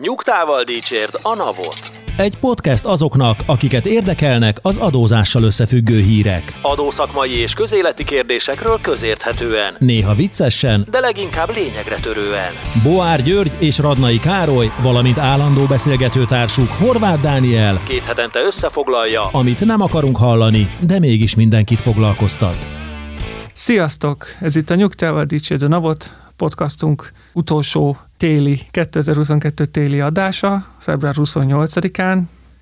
Nyugtával dicsérd a navot. Egy podcast azoknak, akiket érdekelnek az adózással összefüggő hírek. Adószakmai és közéleti kérdésekről közérthetően. Néha viccesen, de leginkább lényegre törően. Boár György és Radnai Károly, valamint állandó beszélgetőtársuk Horváth Dániel, Két hetente összefoglalja, amit nem akarunk hallani, de mégis mindenkit foglalkoztat. Sziasztok! Ez itt a Nyugtával Dicsérd a Navot podcastunk utolsó téli, 2022 téli adása, február 28-án.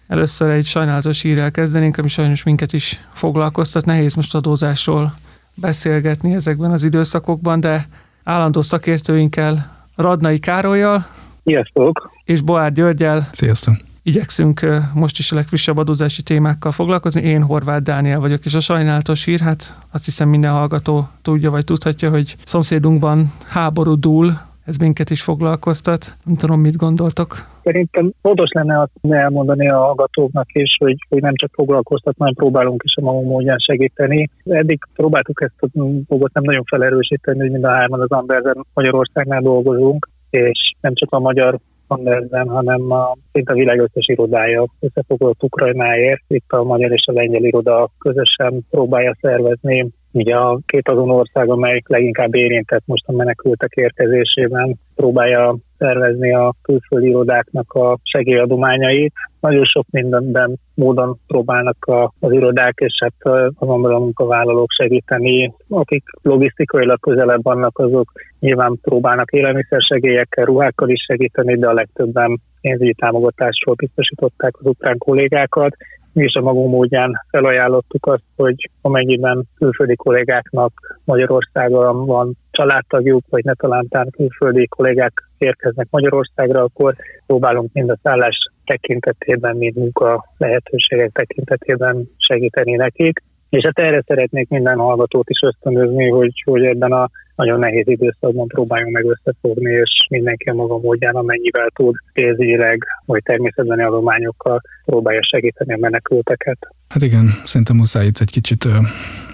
Először egy sajnálatos hírrel kezdenénk, ami sajnos minket is foglalkoztat. Nehéz most adózásról beszélgetni ezekben az időszakokban, de állandó szakértőinkkel, Radnai Károlyjal Sziasztok! és Boár Györgyel Sziasztok! igyekszünk most is a legfrissebb adózási témákkal foglalkozni. Én Horváth Dániel vagyok, és a sajnálatos hír, hát azt hiszem minden hallgató tudja, vagy tudhatja, hogy szomszédunkban háború dúl, ez minket is foglalkoztat. Nem tudom, mit gondoltok. Szerintem fontos lenne azt elmondani a hallgatóknak is, hogy, hogy nem csak foglalkoztat, hanem próbálunk is a magunk módján segíteni. Eddig próbáltuk ezt a dolgot nem nagyon felerősíteni, hogy mind a hárman az Amberben Magyarországnál dolgozunk, és nem csak a magyar Andersen, hanem a, szinte a világ összes irodája összefoglalt Ukrajnáért. Itt a magyar és a lengyel iroda közösen próbálja szervezni Ugye a két azon ország, amelyik leginkább érintett most a menekültek érkezésében, próbálja szervezni a külföldi irodáknak a segélyadományait. Nagyon sok mindenben módon próbálnak a, az irodák és hát azonban a munkavállalók segíteni. Akik logisztikailag közelebb vannak, azok nyilván próbálnak élelmiszersegélyekkel, ruhákkal is segíteni, de a legtöbben pénzügyi támogatásról biztosították az ukrán kollégákat mi is a magunk módján felajánlottuk azt, hogy amennyiben külföldi kollégáknak Magyarországon van családtagjuk, vagy ne talántán külföldi kollégák érkeznek Magyarországra, akkor próbálunk mind a szállás tekintetében, mind munka lehetőségek tekintetében segíteni nekik. És hát erre szeretnék minden hallgatót is ösztönözni, hogy, hogy ebben a nagyon nehéz időszakban próbáljunk meg összefogni, és mindenki a maga módján, amennyivel tud pénzügyileg, vagy természetbeni adományokkal próbálja segíteni a menekülteket. Hát igen, szerintem muszáj itt egy kicsit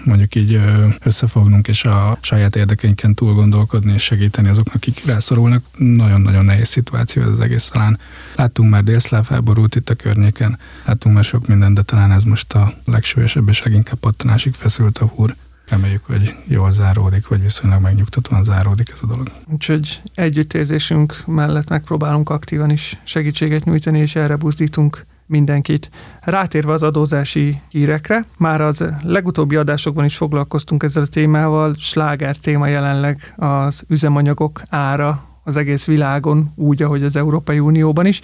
mondjuk így összefognunk, és a saját érdekeinken túl gondolkodni, és segíteni azoknak, akik rászorulnak. Nagyon-nagyon nehéz szituáció ez az egész. Talán láttunk már délszláv háborút itt a környéken, láttunk már sok mindent, de talán ez most a legsúlyosabb, és leginkább pattanásig feszült a húr. Reméljük, hogy jól záródik, vagy viszonylag megnyugtatóan záródik ez a dolog. Úgyhogy együttérzésünk mellett megpróbálunk aktívan is segítséget nyújtani, és erre buzdítunk mindenkit. Rátérve az adózási hírekre, már az legutóbbi adásokban is foglalkoztunk ezzel a témával, sláger téma jelenleg az üzemanyagok ára az egész világon, úgy, ahogy az Európai Unióban is,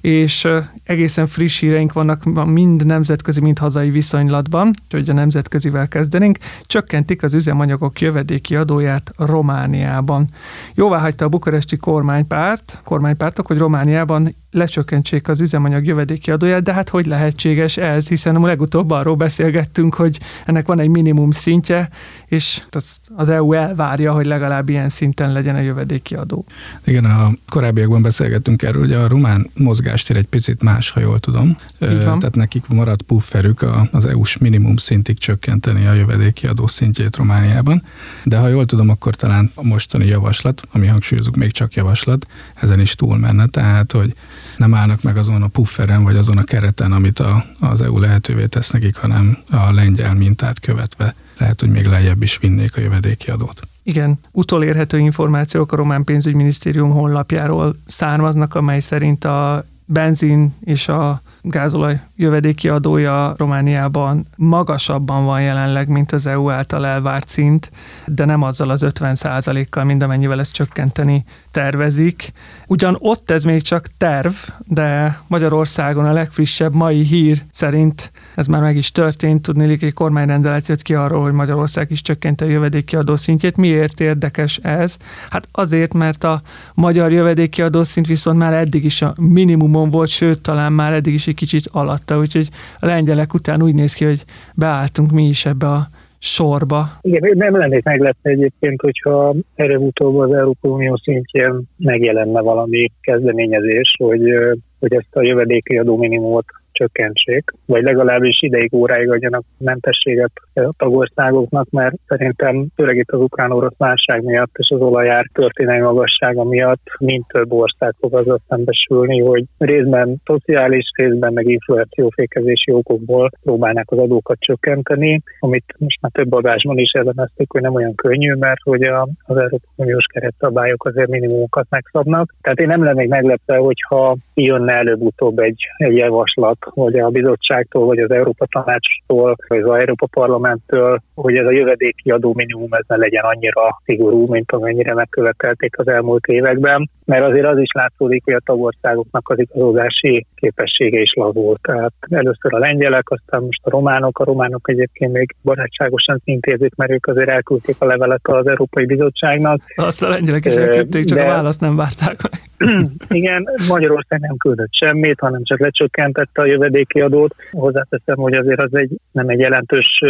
és egészen friss híreink vannak mind nemzetközi, mind hazai viszonylatban, hogy a nemzetközivel kezdenénk, csökkentik az üzemanyagok jövedéki adóját Romániában. Jóvá hagyta a bukaresti kormánypárt, kormánypártok, hogy Romániában lecsökkentsék az üzemanyag jövedéki adóját, de hát hogy lehetséges ez, hiszen a legutóbb arról beszélgettünk, hogy ennek van egy minimum szintje, és az EU elvárja, hogy legalább ilyen szinten legyen a jövedéki adó. Igen, a korábbiakban beszélgettünk erről, hogy a román mozgástér egy picit más, ha jól tudom. Tehát nekik maradt pufferük az EU-s minimum szintig csökkenteni a jövedéki adó szintjét Romániában, de ha jól tudom, akkor talán a mostani javaslat, ami hangsúlyozunk még csak javaslat, ezen is túlmenne, tehát hogy nem állnak meg azon a pufferen, vagy azon a kereten, amit a, az EU lehetővé tesz nekik, hanem a lengyel mintát követve lehet, hogy még lejjebb is vinnék a jövedéki adót. Igen, utolérhető információk a Román Pénzügyminisztérium honlapjáról származnak, amely szerint a benzin és a gázolaj jövedéki adója Romániában magasabban van jelenleg, mint az EU által elvárt szint, de nem azzal az 50% kal mint amennyivel ezt csökkenteni tervezik. Ugyan ott ez még csak terv, de Magyarországon a legfrissebb mai hír szerint ez már meg is történt, tudni, egy kormányrendelet jött ki arról, hogy Magyarország is csökkenti a jövedéki adószintjét. Miért érdekes ez? Hát azért, mert a magyar jövedéki adószint viszont már eddig is a minimumon volt, sőt, talán már eddig is egy kicsit alatta, úgyhogy a lengyelek után úgy néz ki, hogy beálltunk mi is ebbe a sorba. Igen, nem lennék meglepve egyébként, hogyha előbb-utóbb az Európai Unió szintjén megjelenne valami kezdeményezés, hogy, hogy ezt a jövedéki adó minimumot csökkentsék, vagy legalábbis ideig óráig adjanak mentességet a tagországoknak, mert szerintem főleg itt az ukrán-orosz válság miatt és az olajár történelmi magassága miatt mind több ország fog azzal szembesülni, hogy részben szociális, részben meg inflációfékezési okokból próbálnak az adókat csökkenteni, amit most már több adásban is elemeztük, hogy nem olyan könnyű, mert hogy a, az Európai Uniós keretszabályok azért minimumokat megszabnak. Tehát én nem lennék meglepve, hogyha jönne előbb-utóbb egy, egy javaslat, vagy a bizottságtól, vagy az Európa Tanácstól, vagy az Európa Parlamenttől, hogy ez a jövedéki adó minimum ez ne legyen annyira szigorú, mint amennyire megkövetelték az elmúlt években, mert azért az is látszódik, hogy a tagországoknak az igazodási képessége is lazult. Tehát először a lengyelek, aztán most a románok, a románok egyébként még barátságosan intézik, mert ők azért elküldték a levelet az Európai Bizottságnak. Azt a lengyelek is elküldték, csak De... a választ nem várták meg. Igen, Magyarország nem küldött semmit, hanem csak lecsökkentette a jövedéki adót. Hozzáteszem, hogy azért az egy, nem egy jelentős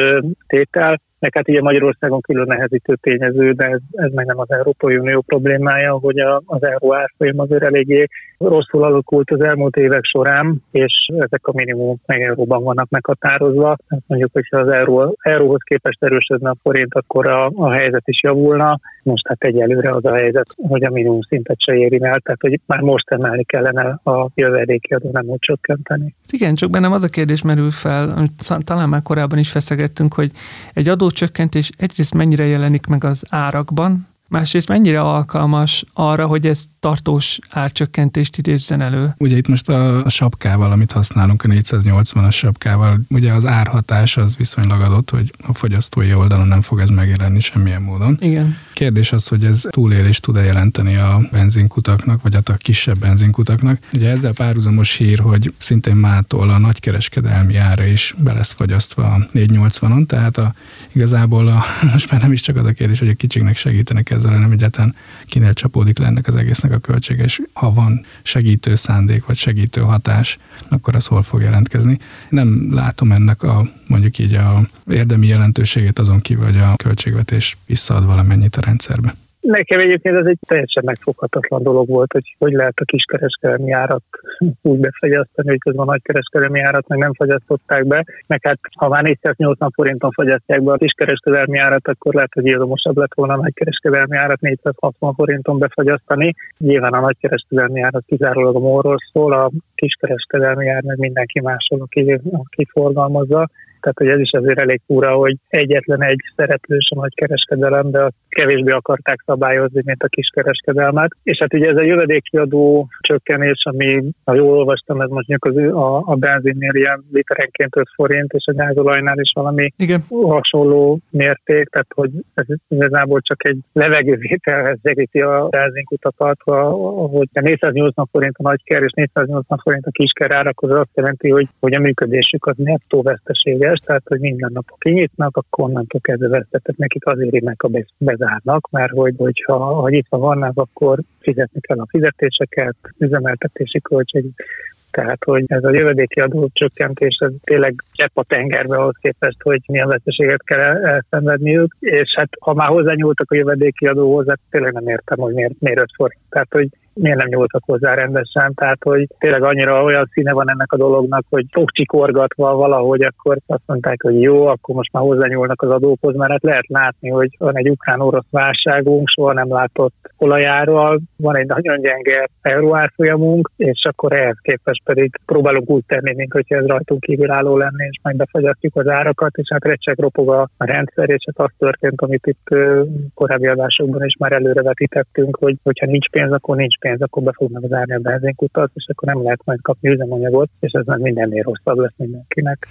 tétel, meg hát ugye Magyarországon külön nehezítő tényező, de ez, ez meg nem az Európai Unió problémája, hogy a, az euró árfolyam azért eléggé rosszul alakult az elmúlt évek során, és ezek a minimum meg euróban vannak meghatározva. Hát mondjuk, hogyha az euró, euróhoz képest erősödne a forint, akkor a, a helyzet is javulna. Most hát egyelőre az a helyzet, hogy a minimum szintet se éri el, tehát hogy már most emelni kellene a jövedéki adó, nem úgy csökkenteni. Igen, csak bennem az a kérdés merül fel, amit talán már korábban is feszegettünk, hogy egy adócsökkentés egyrészt mennyire jelenik meg az árakban, másrészt mennyire alkalmas arra, hogy ez tartós árcsökkentést idézzen elő. Ugye itt most a, a sapkával, amit használunk, a 480-as sapkával, ugye az árhatás az viszonylag adott, hogy a fogyasztói oldalon nem fog ez megjelenni semmilyen módon. Igen. Kérdés az, hogy ez túlélést tud-e jelenteni a benzinkutaknak, vagy hát a kisebb benzinkutaknak. Ugye ezzel párhuzamos hír, hogy szintén mától a nagykereskedelmi ára is be lesz fagyasztva a 480-on, tehát a, igazából a, most már nem is csak az a kérdés, hogy a kicsiknek segítenek ezzel, hanem egyáltalán kinél csapódik le ennek az egésznek a költsége, és ha van segítő szándék, vagy segítő hatás, akkor az hol fog jelentkezni. Nem látom ennek a mondjuk így a érdemi jelentőségét azon kívül, hogy a költségvetés visszaad valamennyit a rendszerbe. Nekem egyébként ez egy teljesen megfoghatatlan dolog volt, hogy hogy lehet a kiskereskedelmi árat úgy befagyasztani, hogy közben a nagykereskedelmi árat meg nem fagyasztották be. Meg hát ha már 480 forinton fagyasztják be a kiskereskedelmi árat, akkor lehet, hogy érdemosabb lett volna a nagykereskedelmi árat 460 forinton befagyasztani. Nyilván a nagykereskedelmi árat kizárólag a morról szól, a kiskereskedelmi ár meg mindenki máshol, aki, aki forgalmazza. Tehát, hogy ez is azért elég fura, hogy egyetlen egy szereplős a de azt kevésbé akarták szabályozni, mint a kiskereskedelmet. És hát ugye ez a jövedékiadó csökkenés, ami, ha jól olvastam, ez mondjuk az, a, a benzinnél ilyen literenként 5 forint, és a gázolajnál is valami Igen. hasonló mérték, tehát hogy ez igazából csak egy levegővételhez segíti a benzinkutakat, hogy 480 forint a nagyker és 480 forint a kisker árak, az azt jelenti, hogy, hogy a működésük az nettó vesztesége veszélyes, tehát hogy minden nap kinyitnak, akkor onnantól kezdve vesztettek nekik azért meg, a bezárnak, mert hogy, hogyha ha nyitva vannak, akkor fizetni kell a fizetéseket, üzemeltetési költség, tehát, hogy ez a jövedéki adó csökkentés, ez tényleg csepp a tengerbe ahhoz képest, hogy milyen veszteséget kell elszenvedniük, és hát ha már hozzányúltak a jövedéki adóhoz, hát tényleg nem értem, hogy miért, miért 5 forint. Tehát, hogy miért nem nyúltak hozzá rendesen, tehát hogy tényleg annyira olyan színe van ennek a dolognak, hogy fogcsikorgatva valahogy akkor azt mondták, hogy jó, akkor most már hozzányúlnak az adókhoz, mert hát lehet látni, hogy van egy ukrán-orosz válságunk, soha nem látott olajáról, van egy nagyon gyenge euróárfolyamunk, és akkor ehhez képest pedig próbálunk úgy tenni, mint hogyha ez rajtunk kívülálló lenne, és majd befagyasztjuk az árakat, és hát recseg ropog a rendszer, és hát az történt, amit itt korábbi adásokban is már előrevetítettünk, hogy hogyha nincs pénz, akkor nincs pénz, akkor be fognak zárni a benzinkutat, és akkor nem lehet majd kapni üzemanyagot, és ez meg mindennél rosszabb lesz mindenkinek.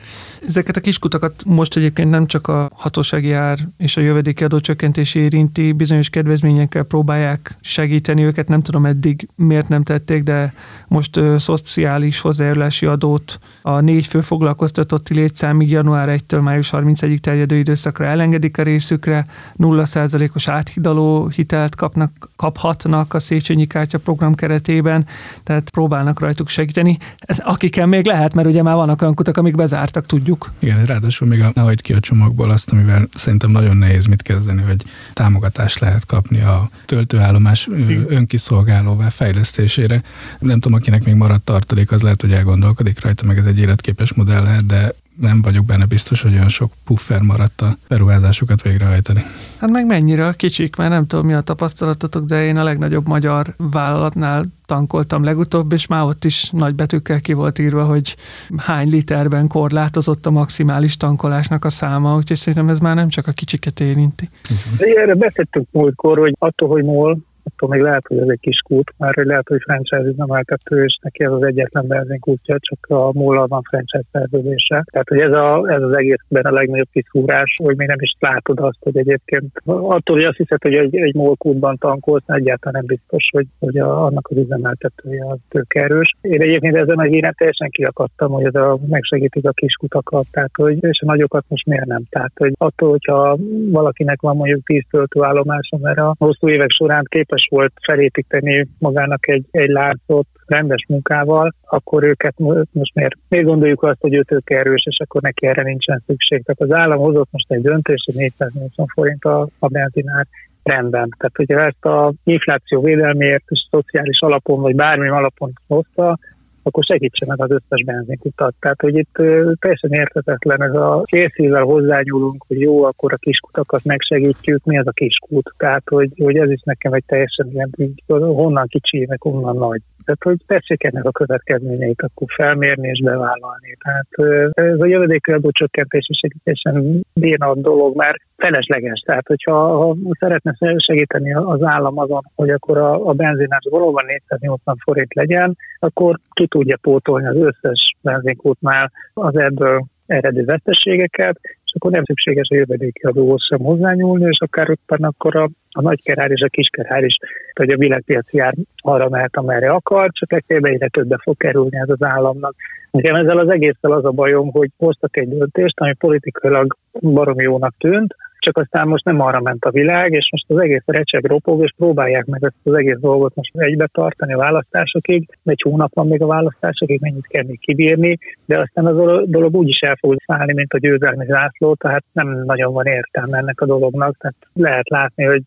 Ezeket a kiskutakat most egyébként nem csak a hatósági ár és a jövedéki adócsökkentés érinti, bizonyos kedvezményekkel próbálják segíteni őket, nem tudom eddig miért nem tették, de most ö, szociális hozzájárulási adót a négy fő foglalkoztatotti létszámig január 1-től május 31-ig terjedő időszakra elengedik a részükre, 0%-os áthidaló hitelt kapnak, kaphatnak a Széchenyi kártya program keretében, tehát próbálnak rajtuk segíteni. Ez, akiken még lehet, mert ugye már vannak olyan kutak, amik bezártak, tudjuk. Igen, ráadásul még a, hagyd ki a csomagból azt, amivel szerintem nagyon nehéz mit kezdeni, hogy támogatást lehet kapni a töltőállomás önkiszolgálóvá fejlesztésére. Nem tudom, akinek még maradt tartalék, az lehet, hogy elgondolkodik rajta, meg ez egy életképes modell lehet, de nem vagyok benne biztos, hogy olyan sok puffer maradt a beruházásokat végrehajtani. Hát meg mennyire kicsik, mert nem tudom mi a tapasztalatotok, de én a legnagyobb magyar vállalatnál tankoltam legutóbb, és már ott is nagy betűkkel ki volt írva, hogy hány literben korlátozott a maximális tankolásnak a száma, úgyhogy szerintem ez már nem csak a kicsiket érinti. Erre beszéltünk múltkor, hogy attól, hogy MOL attól még lehet, hogy ez egy kis kút, már lehet, hogy franchise üzemeltető, és neki ez az egyetlen benzinkútja, csak a múlva van franchise szerződése. Tehát, hogy ez, a, ez az egészben a legnagyobb kiszúrás, hogy még nem is látod azt, hogy egyébként attól, hogy azt hiszed, hogy egy, egy molkútban tankolsz, egyáltalán nem biztos, hogy, hogy a, annak az üzemeltetője az tök erős. Én egyébként ezen a híren teljesen kiakadtam, hogy ez a, megsegítik a kiskutakat, tehát, hogy, és a nagyokat most miért nem. Tehát, hogy attól, hogyha valakinek van mondjuk 10 töltőállomása, mert a hosszú évek során képes képes volt felépíteni magának egy, egy láncot rendes munkával, akkor őket most miért, miért gondoljuk azt, hogy őt ők erős, és akkor neki erre nincsen szükség. Tehát az állam hozott most egy döntés, hogy 480 forint a, a benzinár, rendben. Tehát, hogyha ezt a infláció védelméért és szociális alapon, vagy bármi alapon hozta, akkor segítse meg az összes benzinkutat. Tehát, hogy itt teljesen értetetlen ez a készível hozzányúlunk, hogy jó, akkor a kiskutakat megsegítjük, mi az a kiskút. Tehát, hogy, hogy ez is nekem egy teljesen ilyen, így, honnan kicsi, meg honnan nagy. Tehát, hogy tessék ennek a következményeit akkor felmérni és bevállalni. Tehát ez a jövedékadó csökkentés is egy teljesen béna dolog, mert felesleges. Tehát, hogyha ha szeretne segíteni az állam azon, hogy akkor a, a benzinás valóban 480 forint legyen, akkor ki tudja pótolni az összes benzinkútnál az ebből eredő veszteségeket, és akkor nem szükséges a jövedéki adóhoz sem hozzányúlni, és akár éppen akkor a, a nagykerár és a kiskerár is, hogy a világpiaci ár arra mehet, amerre akar, csak legfeljebb egyre többe fog kerülni ez az államnak. Nekem ezzel az egésszel az a bajom, hogy hoztak egy döntést, ami politikailag baromi jónak tűnt, csak aztán most nem arra ment a világ, és most az egész recseg ropog, és próbálják meg ezt az egész dolgot most egybe tartani a választásokig, egy hónap van még a választásokig, mennyit kell még kibírni, de aztán az dolog úgy is el fog szállni, mint a győzelmi zászló, tehát nem nagyon van értelme ennek a dolognak, tehát lehet látni, hogy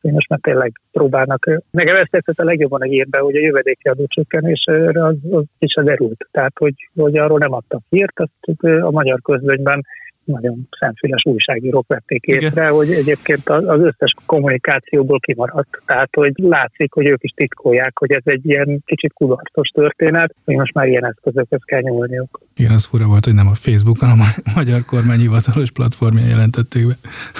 hogy most már tényleg próbálnak. Nekem ezt tetszett a legjobban a hírben, hogy a jövedéki adó csökkenésre az, az is az erült. Tehát, hogy, hogy arról nem adtak hírt, azt a magyar közlönyben nagyon szemfüles újságírók vették észre, Igen. hogy egyébként az összes kommunikációból kimaradt. Tehát, hogy látszik, hogy ők is titkolják, hogy ez egy ilyen kicsit kudarcos történet, hogy most már ilyen eszközökhez kell nyúlniuk. Igen, az fura volt, hogy nem a Facebookon, hanem a magyar kormány hivatalos platformja jelentették be.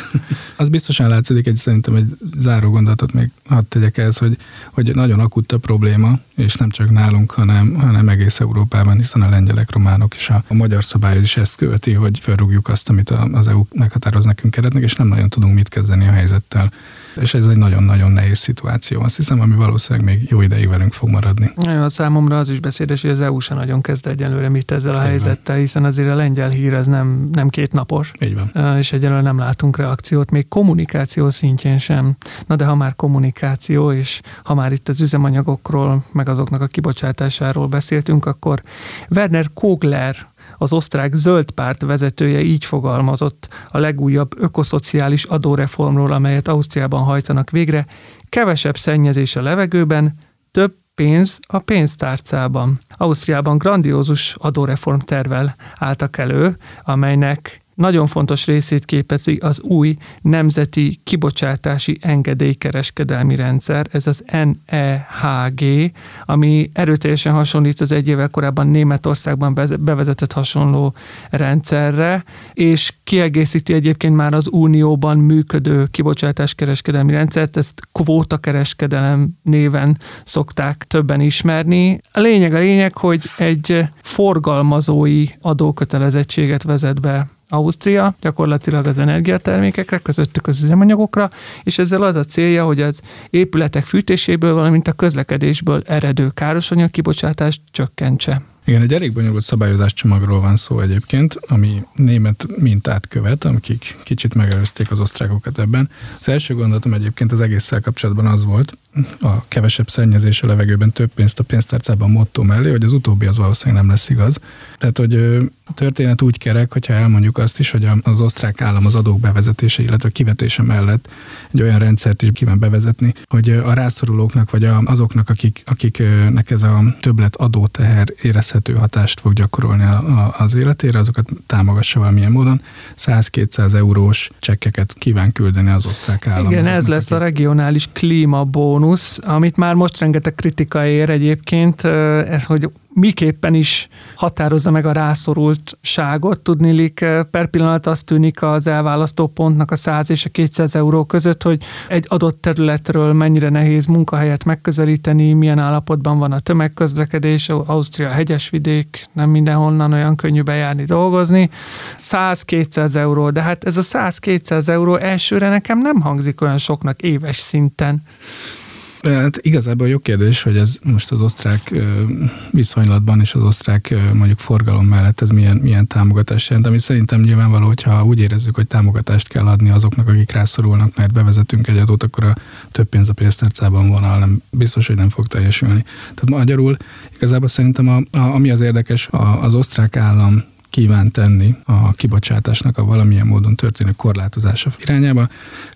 az biztosan látszik, egy szerintem egy záró gondolatot még hadd tegyek ez, hogy, hogy nagyon akut a probléma, és nem csak nálunk, hanem, hanem egész Európában, hiszen a lengyelek, románok és a, a magyar szabály is ezt követi, hogy felrúgjuk azt, amit az EU meghatároz nekünk keretnek, és nem nagyon tudunk mit kezdeni a helyzettel és ez egy nagyon-nagyon nehéz szituáció. Azt hiszem, ami valószínűleg még jó ideig velünk fog maradni. A számomra az is beszédes, hogy az EU sem nagyon kezd egyelőre mit ezzel a Így helyzettel, hiszen azért a lengyel hír ez nem, nem két napos. Így van. És egyelőre nem látunk reakciót, még kommunikáció szintjén sem. Na de ha már kommunikáció, és ha már itt az üzemanyagokról, meg azoknak a kibocsátásáról beszéltünk, akkor Werner Kogler az osztrák zöld párt vezetője így fogalmazott a legújabb ökoszociális adóreformról, amelyet Ausztriában hajtanak végre, kevesebb szennyezés a levegőben, több pénz a pénztárcában. Ausztriában grandiózus adóreform tervel álltak elő, amelynek nagyon fontos részét képezi az új Nemzeti Kibocsátási Engedélykereskedelmi Rendszer, ez az NEHG, ami erőteljesen hasonlít az egy évvel korábban Németországban bevezetett hasonló rendszerre, és kiegészíti egyébként már az Unióban működő kibocsátáskereskedelmi rendszert, ezt kvótakereskedelem néven szokták többen ismerni. A lényeg a lényeg, hogy egy forgalmazói adókötelezettséget vezet be Ausztria gyakorlatilag az energiatermékekre, közöttük az üzemanyagokra, és ezzel az a célja, hogy az épületek fűtéséből, valamint a közlekedésből eredő károsanyag kibocsátást csökkentse. Igen, egy elég bonyolult szabályozás csomagról van szó egyébként, ami német mintát követ, akik kicsit megelőzték az osztrákokat ebben. Az első gondolatom egyébként az egésszel kapcsolatban az volt, a kevesebb szennyezés a levegőben több pénzt a pénztárcában motto mellé, hogy az utóbbi az valószínűleg nem lesz igaz. Tehát, hogy a történet úgy kerek, hogyha elmondjuk azt is, hogy az osztrák állam az adók bevezetése, illetve kivetése mellett egy olyan rendszert is kíván bevezetni, hogy a rászorulóknak, vagy azoknak, akik, akiknek ez a többlet adóteher érezhető hatást fog gyakorolni az életére, azokat támogassa valamilyen módon. 100-200 eurós csekkeket kíván küldeni az osztrák állam. Igen, ez lesz a regionális klímabónusz, amit már most rengeteg kritika ér egyébként, ez, hogy miképpen is határozza meg a rászorultságot. Tudnilik per pillanat azt tűnik az elválasztó pontnak a 100 és a 200 euró között, hogy egy adott területről mennyire nehéz munkahelyet megközelíteni, milyen állapotban van a tömegközlekedés, Ausztria hegyesvidék, nem mindenhonnan olyan könnyű bejárni, dolgozni. 100-200 euró, de hát ez a 100-200 euró elsőre nekem nem hangzik olyan soknak éves szinten. Hát igazából jó kérdés, hogy ez most az osztrák viszonylatban és az osztrák mondjuk forgalom mellett ez milyen, milyen támogatást jelent, ami szerintem nyilvánvaló, hogyha úgy érezzük, hogy támogatást kell adni azoknak, akik rászorulnak, mert bevezetünk egy adót, akkor a több pénz a pénztárcában vonal, nem biztos, hogy nem fog teljesülni. Tehát magyarul igazából szerintem a, a, ami az érdekes, a, az osztrák állam kíván tenni a kibocsátásnak a valamilyen módon történő korlátozása irányába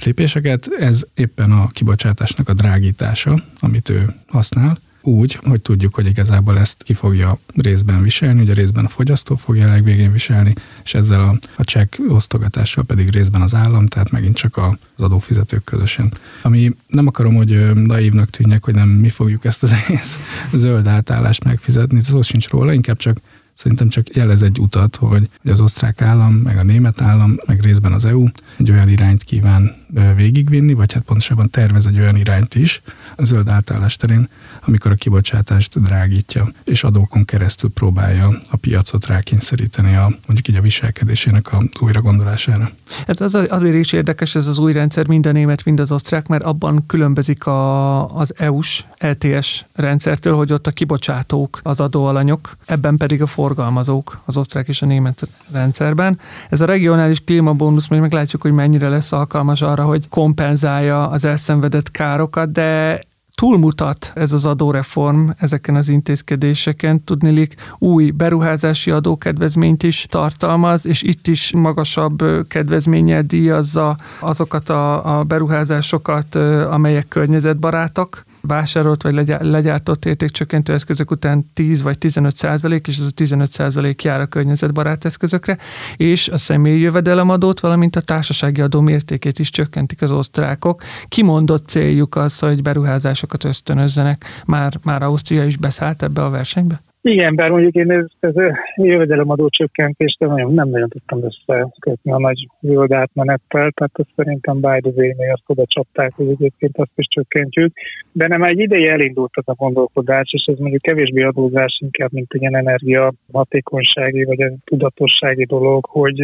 lépéseket. Ez éppen a kibocsátásnak a drágítása, amit ő használ, úgy, hogy tudjuk, hogy igazából ezt ki fogja részben viselni, ugye részben a fogyasztó fogja a legvégén viselni, és ezzel a, a csekk osztogatással pedig részben az állam, tehát megint csak az adófizetők közösen. Ami nem akarom, hogy naívnak tűnjek, hogy nem mi fogjuk ezt az egész zöld átállást megfizetni, szó sincs róla, inkább csak Szerintem csak jelez egy utat, hogy az osztrák állam, meg a német állam, meg részben az EU egy olyan irányt kíván végigvinni, vagy hát pontosabban tervez egy olyan irányt is a zöld átállás terén, amikor a kibocsátást drágítja, és adókon keresztül próbálja a piacot rákényszeríteni a, mondjuk így a viselkedésének a újra gondolására. Hát az azért is érdekes ez az új rendszer, mind a német, mind az osztrák, mert abban különbözik a, az EU-s LTS rendszertől, hogy ott a kibocsátók az adóalanyok, ebben pedig a forgalmazók az osztrák és a német rendszerben. Ez a regionális klímabónusz, még meglátjuk, hogy mennyire lesz alkalmas arra, hogy kompenzálja az elszenvedett károkat, de túlmutat ez az adóreform ezeken az intézkedéseken. Tudnilik új beruházási adókedvezményt is tartalmaz, és itt is magasabb kedvezménnyel díjazza azokat a, a beruházásokat, amelyek környezetbarátak vásárolt vagy legyártott értékcsökkentő eszközök után 10 vagy 15 százalék, és ez a 15 százalék jár a környezetbarát eszközökre, és a személyi jövedelemadót, valamint a társasági adó mértékét is csökkentik az osztrákok. Kimondott céljuk az, hogy beruházásokat ösztönözzenek. Már, már Ausztria is beszállt ebbe a versenybe? Igen, bár mondjuk én ez, ez jövedelemadó csökkentést nem, nem nagyon tudtam összekötni a nagy zöld átmenettel, tehát azt szerintem Biden azt oda csapták, hogy egyébként azt is csökkentjük. De nem egy ideje elindult az a gondolkodás, és ez mondjuk kevésbé adózás inkább, mint ilyen energia hatékonysági vagy egy tudatossági dolog, hogy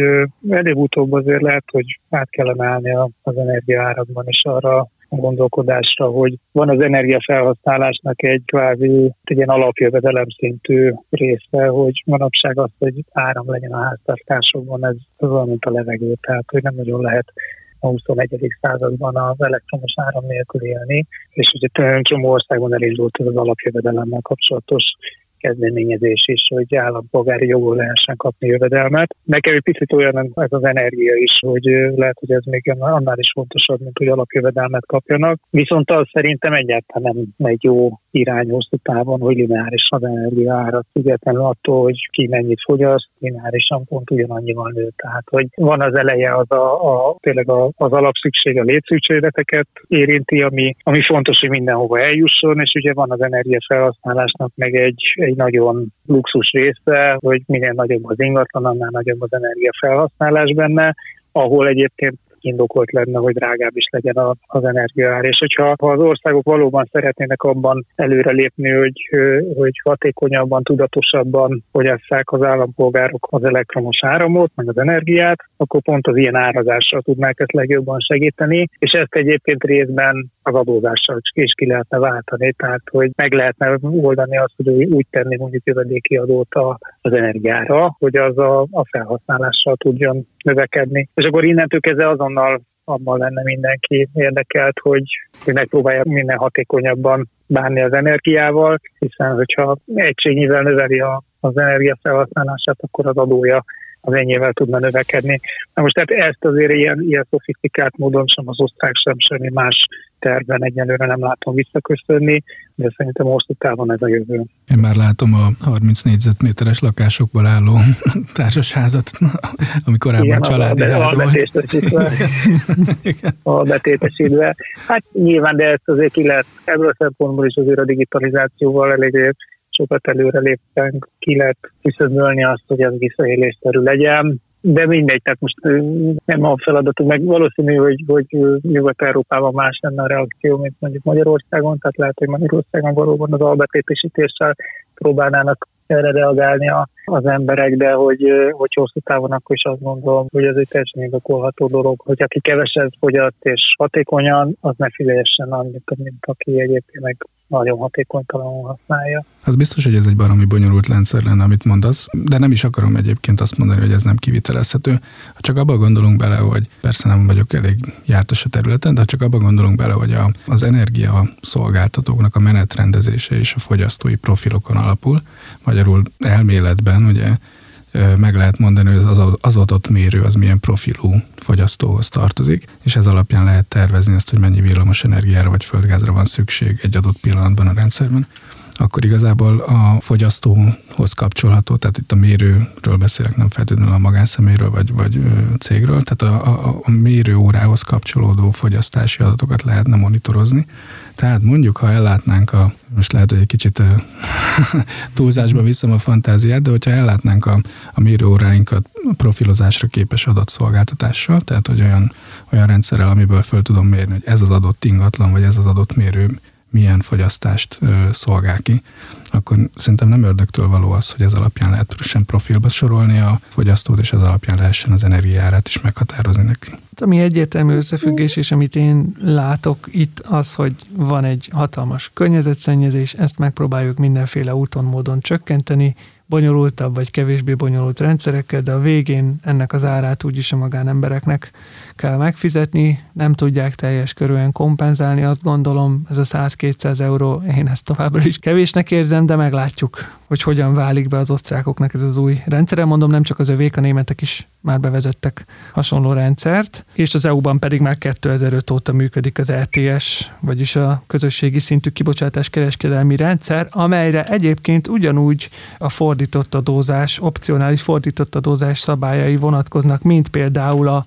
előbb-utóbb azért lehet, hogy át kellene állni az energiaárakban is arra gondolkodásra, hogy van az energiafelhasználásnak egy kvázi egy ilyen alapjövedelem szintű része, hogy manapság az, hogy áram legyen a háztartásokban, ez olyan, a levegő, tehát hogy nem nagyon lehet a 21. században az elektromos áram nélkül élni, és ugye csomó országban elindult az alapjövedelemmel kapcsolatos kezdeményezés is, hogy állampolgári jogul lehessen kapni jövedelmet. Nekem egy picit olyan ez az energia is, hogy lehet, hogy ez még annál is fontosabb, mint hogy alapjövedelmet kapjanak. Viszont az szerintem egyáltalán nem egy jó irány hosszú távon, hogy lineáris az energia árat, függetlenül attól, hogy ki mennyit fogyaszt, lineárisan pont ugyanannyival nő. Tehát, hogy van az eleje az a, a tényleg az alapszükség, a létszükségleteket érinti, ami, ami fontos, hogy mindenhova eljusson, és ugye van az energiafelhasználásnak meg egy, egy nagyon luxus része, hogy minél nagyobb az ingatlan, annál nagyobb az energiafelhasználás benne, ahol egyébként indokolt lenne, hogy drágább is legyen az energiaár. És hogyha ha az országok valóban szeretnének abban előrelépni, hogy, hogy hatékonyabban, tudatosabban fogyasszák az állampolgárok az elektromos áramot, meg az energiát, akkor pont az ilyen árazással tudnák ezt legjobban segíteni, és ezt egyébként részben az adózással is ki lehetne váltani, tehát hogy meg lehetne oldani azt, hogy úgy tenni mondjuk jövedéki adót az energiára, hogy az a, a felhasználással tudjon növekedni. És akkor innentől kezdve azonnal abban lenne mindenki érdekelt, hogy, hogy megpróbálja minden hatékonyabban bánni az energiával, hiszen hogyha egységnyivel növeli a, az energiafelhasználását, akkor az adója az ennyivel tudna növekedni. Na most tehát ezt azért ilyen, ilyen szofisztikált módon sem az osztrák, sem semmi más terven egyelőre nem látom visszaköszönni, de szerintem hosszú távon ez a jövő. Én már látom a 30 négyzetméteres lakásokból álló társasházat, ami korábban Igen, családi a, ház volt. a betétesítve. Hát nyilván, de ezt azért ki lehet, ebből a szempontból is azért a digitalizációval elég sokat előre léptünk, ki lehet küszöbölni azt, hogy ez visszaélésszerű legyen, de mindegy, tehát most nem a feladatunk, meg valószínű, hogy, hogy Nyugat-Európában más lenne a reakció, mint mondjuk Magyarországon, tehát lehet, hogy Magyarországon valóban az albetépésítéssel próbálnának erre reagálni a, az emberek, de hogy, hogy hosszú távon akkor is azt gondolom, hogy ez egy teljesen indokolható dolog, hogy aki keveset fogyaszt és hatékonyan, az ne fizessen annyit, mint aki egyébként meg nagyon hatékonytalanul használja. Az biztos, hogy ez egy baromi bonyolult rendszer lenne, amit mondasz, de nem is akarom egyébként azt mondani, hogy ez nem kivitelezhető. Ha csak abba gondolunk bele, hogy persze nem vagyok elég jártas a területen, de ha csak abba gondolunk bele, hogy a, az energia szolgáltatóknak a menetrendezése és a fogyasztói profilokon alapul, magyarul elméletben ugye meg lehet mondani, hogy az, az adott mérő az milyen profilú fogyasztóhoz tartozik, és ez alapján lehet tervezni azt, hogy mennyi villamos energiára vagy földgázra van szükség egy adott pillanatban a rendszerben. Akkor igazából a fogyasztóhoz kapcsolható, tehát itt a mérőről beszélek, nem feltétlenül a magánszeméről vagy, vagy cégről, tehát a, a, a mérőórához kapcsolódó fogyasztási adatokat lehetne monitorozni, tehát mondjuk, ha ellátnánk a, most lehet, hogy egy kicsit túlzásba viszem a fantáziát, de hogyha ellátnánk a, a mérőóráinkat profilozásra képes adatszolgáltatással, tehát hogy olyan, olyan rendszerrel, amiből föl tudom mérni, hogy ez az adott ingatlan, vagy ez az adott mérő milyen fogyasztást szolgál ki, akkor szerintem nem ördögtől való az, hogy ez alapján lehet sem profilba sorolni a fogyasztót, és ez alapján lehessen az energiárát is meghatározni neki. Ami egyértelmű összefüggés, és amit én látok itt az, hogy van egy hatalmas környezetszennyezés, ezt megpróbáljuk mindenféle úton, módon csökkenteni, bonyolultabb vagy kevésbé bonyolult rendszerekkel, de a végén ennek az árát úgyis a magánembereknek kell megfizetni, nem tudják teljes körülön kompenzálni, azt gondolom, ez a 100-200 euró, én ezt továbbra is kevésnek érzem, de meglátjuk, hogy hogyan válik be az osztrákoknak ez az új rendszer. Mondom, nem csak az övék, a németek is már bevezettek hasonló rendszert, és az EU-ban pedig már 2005 óta működik az ETS, vagyis a közösségi szintű kibocsátás kereskedelmi rendszer, amelyre egyébként ugyanúgy a fordított adózás, opcionális fordított adózás szabályai vonatkoznak, mint például a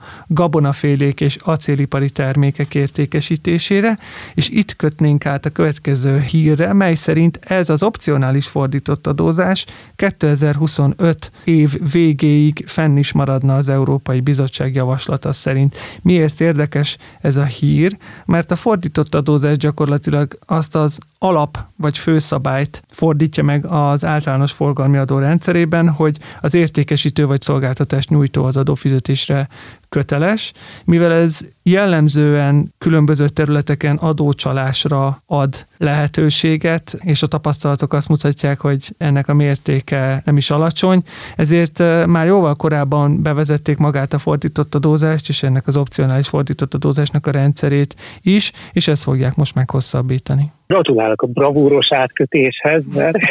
gabonafélék és acélipari termékek értékesítésére, és itt kötnénk át a következő hírre, mely szerint ez az opcionális fordított adózás 2025 év végéig fenn is maradna az Európai Bizottság javaslata szerint. Miért érdekes ez a hír? Mert a fordított adózás gyakorlatilag azt az alap vagy főszabályt fordítja meg az általános forgalmi adó rendszerében, hogy az értékesítő vagy szolgáltatást nyújtó az adófizetésre köteles, mivel ez jellemzően különböző területeken adócsalásra ad lehetőséget, és a tapasztalatok azt mutatják, hogy ennek a mértéke nem is alacsony, ezért már jóval korábban bevezették magát a fordított adózást, és ennek az opcionális fordított adózásnak a rendszerét is, és ezt fogják most meghosszabbítani. Gratulálok a bravúros átkötéshez, mert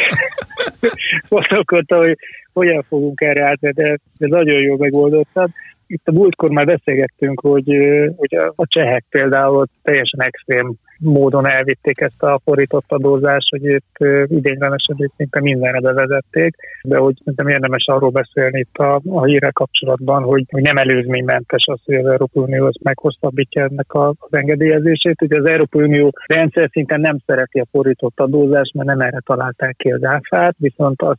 gondolkodtam, hogy hogyan fogunk erre átvenni, de, de nagyon jól megoldottad itt a múltkor már beszélgettünk, hogy, hogy a csehek például teljesen extrém módon elvitték ezt a fordított adózást, hogy itt idénylenesen szinte mindenre bevezették, de hogy szerintem érdemes arról beszélni itt a, a hírek kapcsolatban, hogy, hogy nem előzménymentes az, hogy az Európai Unió ezt meghosszabbítja ennek az engedélyezését. Ugye az Európai Unió rendszer szinten nem szereti a fordított adózást, mert nem erre találták ki az áfát, viszont azt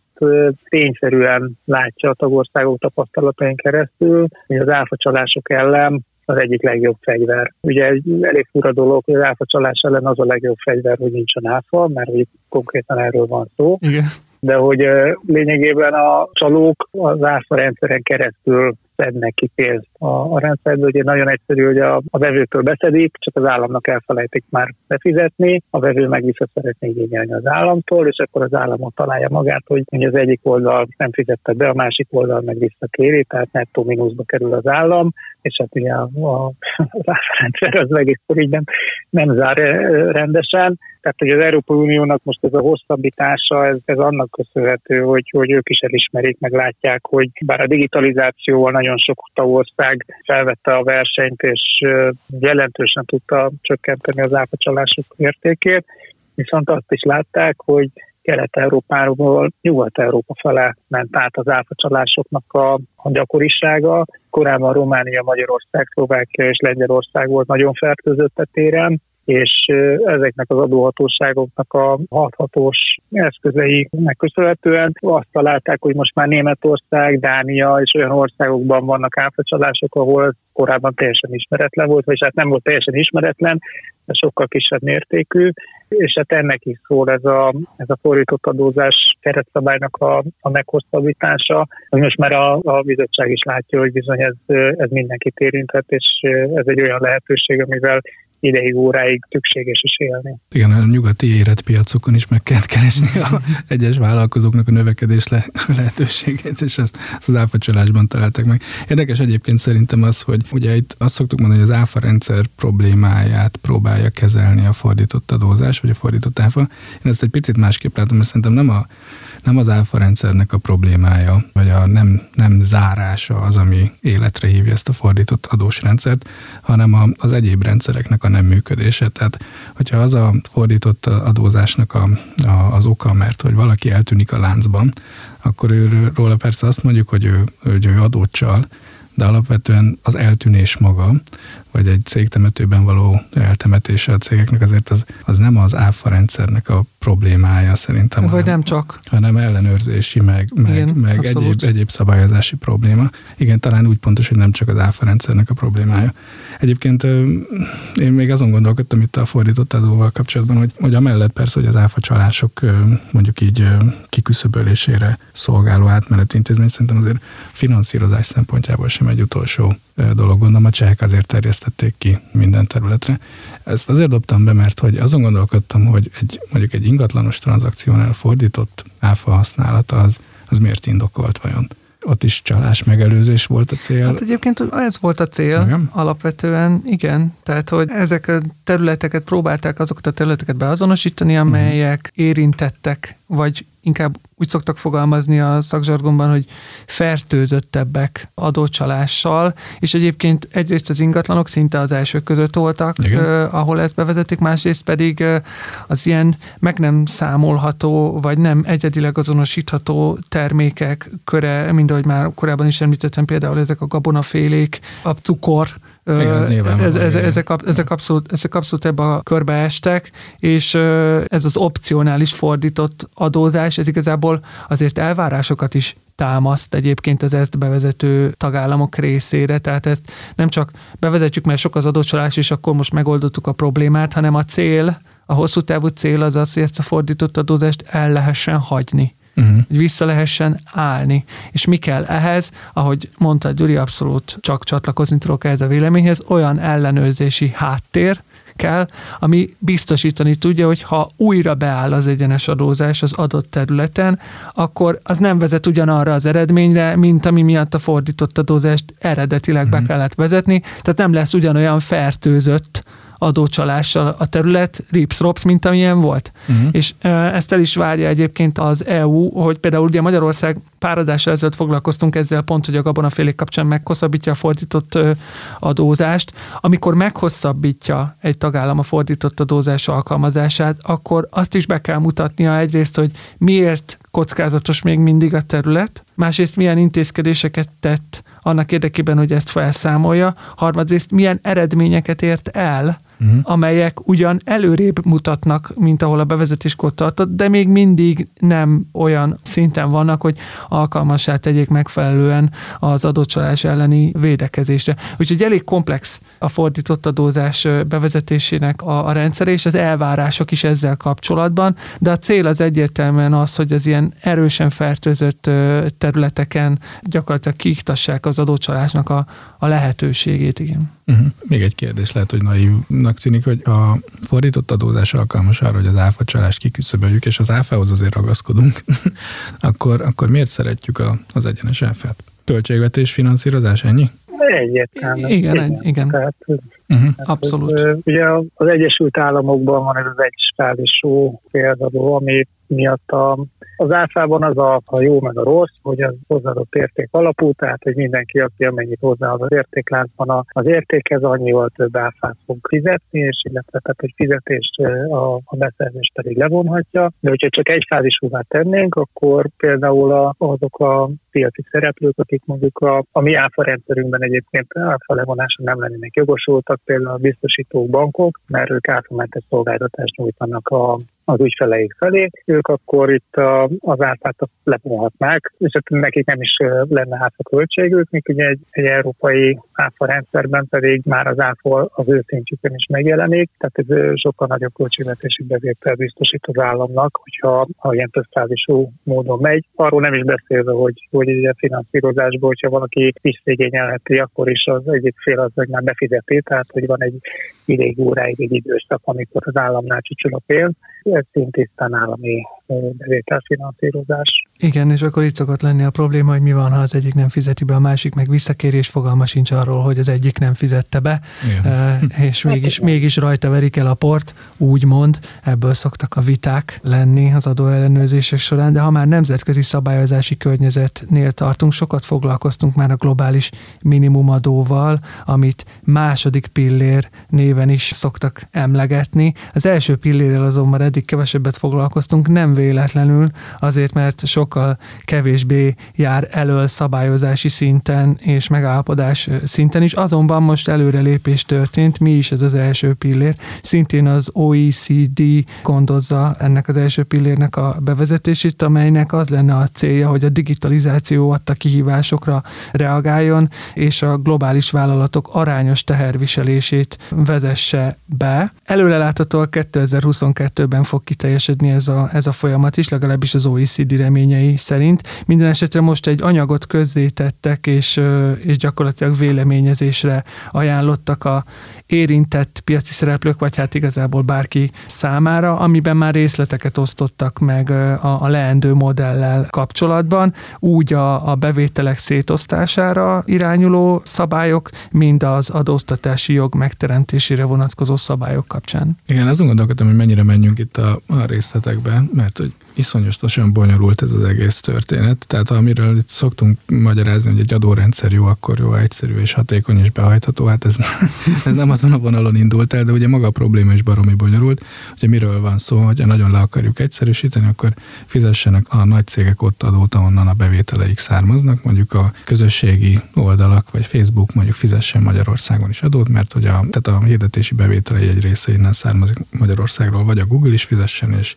tényszerűen látja a tagországok tapasztalatain keresztül, hogy az áfacsalások ellen az egyik legjobb fegyver. Ugye elég fura dolog, hogy az áfa csalás ellen az a legjobb fegyver, hogy nincsen áfa, mert hogy konkrétan erről van szó. Igen. De hogy lényegében a csalók az áfa rendszeren keresztül szednek ki pénzt a, a rendszerből. Ugye nagyon egyszerű, hogy a, a vevőtől beszedik, csak az államnak elfelejtik már befizetni, a vevő meg vissza szeretné igényelni az államtól, és akkor az államot találja magát, hogy az egyik oldal nem fizette be, a másik oldal meg visszakéri, tehát nettó mínuszba kerül az állam, és hát ugye a, a, a rendszer az egész így nem, nem zár rendesen. Tehát, hogy az Európai Uniónak most ez a hosszabbítása, ez, ez annak köszönhető, hogy, hogy ők is elismerik, meg látják, hogy bár a digitalizációval nagyon sok tagország felvette a versenyt, és jelentősen tudta csökkenteni az áfacsalások értékét, viszont azt is látták, hogy Kelet-Európáról Nyugat-Európa fele ment át az áfacsalásoknak a, a gyakorisága. Korábban Románia, Magyarország, Szlovákia és Lengyelország volt nagyon fertőzött a téren, és ezeknek az adóhatóságoknak a hathatós eszközeiknek köszönhetően azt találták, hogy most már Németország, Dánia és olyan országokban vannak áfacsalások, ahol korábban teljesen ismeretlen volt, vagy hát nem volt teljesen ismeretlen, de sokkal kisebb mértékű, és hát ennek is szól ez a, ez a fordított adózás keretszabálynak a, a meghosszabbítása, hogy most már a, a bizottság is látja, hogy bizony ez, ez mindenkit érinthet, és ez egy olyan lehetőség, amivel ideig, óráig szükséges is élni. Igen, a nyugati érett piacokon is meg kell keresni a egyes vállalkozóknak a növekedés le, lehetőségét, és ezt, ezt az áfacsalásban találtak meg. Érdekes egyébként szerintem az, hogy ugye itt azt szoktuk mondani, hogy az áfa rendszer problémáját próbálja kezelni a fordított adózás, vagy a fordított áfa. Én ezt egy picit másképp látom, mert szerintem nem a nem az áfa rendszernek a problémája, vagy a nem, nem zárása az, ami életre hívja ezt a fordított adós rendszert, hanem a, az egyéb rendszereknek a nem működése. Tehát, hogyha az a fordított adózásnak a, a, az oka, mert hogy valaki eltűnik a láncban, akkor őről róla persze azt mondjuk, hogy ő, hogy ő adót csal, de alapvetően az eltűnés maga, vagy egy cégtemetőben való eltemetése a cégeknek azért az, az nem az áfa rendszernek a problémája szerintem. Vagy hanem, nem csak. Hanem ellenőrzési, meg, meg, Igen, meg egyéb, egyéb szabályozási probléma. Igen, talán úgy pontos, hogy nem csak az áfa rendszernek a problémája. Egyébként én még azon gondolkodtam itt a fordított adóval kapcsolatban, hogy, hogy amellett persze, hogy az áfa csalások mondjuk így kiküszöbölésére szolgáló átmeneti intézmény, szerintem azért finanszírozás szempontjából sem egy utolsó dolog. Gondolom a csehek azért terjesztették ki minden területre. Ezt azért dobtam be, mert hogy azon gondolkodtam, hogy egy, mondjuk egy ingatlanos tranzakciónál fordított áfa használata az, az miért indokolt vajon? ott is csalás megelőzés volt a cél. Hát egyébként ez volt a cél igen? alapvetően, igen. Tehát, hogy ezek a területeket próbálták azokat a területeket beazonosítani, amelyek uh-huh. érintettek, vagy inkább úgy szoktak fogalmazni a szakzsargonban, hogy fertőzöttebbek adócsalással, és egyébként egyrészt az ingatlanok szinte az elsők között voltak, eh, ahol ezt bevezetik, másrészt pedig eh, az ilyen meg nem számolható, vagy nem egyedileg azonosítható termékek köre, mint ahogy már korábban is említettem, például ezek a gabonafélék, a cukor, igen, ez, ez, ezek, ezek, abszolút, ezek abszolút ebbe a körbe estek, és ez az opcionális fordított adózás, ez igazából azért elvárásokat is támaszt egyébként az ezt bevezető tagállamok részére, tehát ezt nem csak bevezetjük, mert sok az adócsalás, és akkor most megoldottuk a problémát, hanem a cél, a hosszú távú cél az az, hogy ezt a fordított adózást el lehessen hagyni uh-huh. hogy vissza lehessen állni. És mi kell ehhez, ahogy mondta Gyuri, abszolút csak csatlakozni tudok ehhez a véleményhez, olyan ellenőrzési háttér, kell, ami biztosítani tudja, hogy ha újra beáll az egyenes adózás az adott területen, akkor az nem vezet ugyanarra az eredményre, mint ami miatt a fordított adózást eredetileg uh-huh. be mhm. kellett vezetni, tehát nem lesz ugyanolyan fertőzött adócsalással a terület rips-rops, mint amilyen volt. Uh-huh. És ezt el is várja egyébként az EU, hogy például ugye Magyarország pár adással ezelőtt foglalkoztunk ezzel pont, hogy a gabonafélék kapcsán meghosszabbítja a fordított adózást. Amikor meghosszabbítja egy tagállam a fordított adózás alkalmazását, akkor azt is be kell mutatnia egyrészt, hogy miért kockázatos még mindig a terület, másrészt milyen intézkedéseket tett annak érdekében, hogy ezt felszámolja, harmadrészt milyen eredményeket ért el uh-huh. amelyek ugyan előrébb mutatnak, mint ahol a bevezetéskor tartott, de még mindig nem olyan szinten vannak, hogy alkalmasá tegyék megfelelően az adócsalás elleni védekezésre. Úgyhogy elég komplex a fordított adózás bevezetésének a, a rendszer, és az elvárások is ezzel kapcsolatban, de a cél az egyértelműen az, hogy az ilyen erősen fertőzött területeken gyakorlatilag kiiktassák az adócsalásnak a, a lehetőségét, igen. Uh-huh. Még egy kérdés lehet, hogy naívnak tűnik, hogy a fordított adózás alkalmas arra, hogy az áfa csalást kiküszöböljük, és az áfához azért ragaszkodunk, akkor, akkor miért szeretjük a, az egyenes áfát? Költségvetés, finanszírozás, ennyi? Egyértelmű. Igen, igen. igen. Tehát, uh-huh. Abszolút. Hát, ugye az Egyesült Államokban van ez az egyfázisú példadó, ami miatt a, az áfában az a, a jó meg a rossz, hogy az hozzáadott érték alapú, tehát hogy mindenki, aki amennyit hozzá az értékláncban az értékhez, annyival több áfát fog fizetni, és illetve tehát, hogy fizetést a, a beszerzés pedig levonhatja. De hogyha csak egy fázisúvá tennénk, akkor például a, azok a piaci szereplők, akik mondjuk a, a mi áfa rendszerünkben egyébként áfa levonása nem lennének jogosultak, például a biztosítók, bankok, mert ők áfamentes szolgáltatást nyújtanak a, az ügyfeleik felé, ők akkor itt az áfát levonhatnák, és hát nekik nem is lenne áfa költségük, míg ugye egy, egy európai áfa rendszerben pedig már az áfa az ő szintjükön is megjelenik, tehát ez sokkal nagyobb költségvetési bevétel biztosít az államnak, hogyha ha ilyen többfázisú módon megy. Arról nem is beszélve, hogy, hogy egy finanszírozásból, hogyha valaki visszigényelheti, akkor is az egyik fél az, hogy már befizeti, tehát hogy van egy ideig óráig egy időszak, amikor az államnál csücsül a pénz, ez szintisztán állami bevételfinanszírozás. Igen, és akkor itt szokott lenni a probléma, hogy mi van, ha az egyik nem fizeti be, a másik meg visszakérés fogalma sincs arról, hogy az egyik nem fizette be, Igen. és mégis, mégis rajta verik el a port, úgymond, ebből szoktak a viták lenni az adóellenőrzések során, de ha már nemzetközi szabályozási környezetnél tartunk, sokat foglalkoztunk már a globális minimumadóval, amit második pillér néven is szoktak emlegetni. Az első pillérrel azonban eddig kevesebbet foglalkoztunk, nem véletlenül, azért mert sokkal kevésbé jár elől szabályozási szinten és megállapodás szinten is, azonban most előrelépés történt, mi is ez az első pillér, szintén az OECD gondozza ennek az első pillérnek a bevezetését, amelynek az lenne a célja, hogy a digitalizáció adta kihívásokra reagáljon, és a globális vállalatok arányos teherviselését vezesse be. Előreláthatóan 2022-ben fog kiteljesedni ez a, ez a folyamat is, legalábbis az OECD reményei szerint. Minden esetre most egy anyagot közzétettek, és, és gyakorlatilag véleményezésre ajánlottak a érintett piaci szereplők, vagy hát igazából bárki számára, amiben már részleteket osztottak meg a, a leendő modellel kapcsolatban, úgy a, a bevételek szétosztására irányuló szabályok, mind az adóztatási jog megteremtésére vonatkozó szabályok kapcsán. Igen, azon gondolkodtam, hogy mennyire menjünk itt a, a részletekbe, mert hogy iszonyatosan bonyolult ez az egész történet. Tehát amiről itt szoktunk magyarázni, hogy egy adórendszer jó, akkor jó, egyszerű és hatékony és behajtható, hát ez, ez nem azon a vonalon indult el, de ugye maga a probléma is baromi bonyolult. Ugye miről van szó, hogyha nagyon le akarjuk egyszerűsíteni, akkor fizessenek a nagy cégek ott adót, ahonnan a bevételeik származnak, mondjuk a közösségi oldalak, vagy Facebook mondjuk fizessen Magyarországon is adót, mert hogy a, tehát a hirdetési bevételei egy része innen származik Magyarországról, vagy a Google is fizessen, és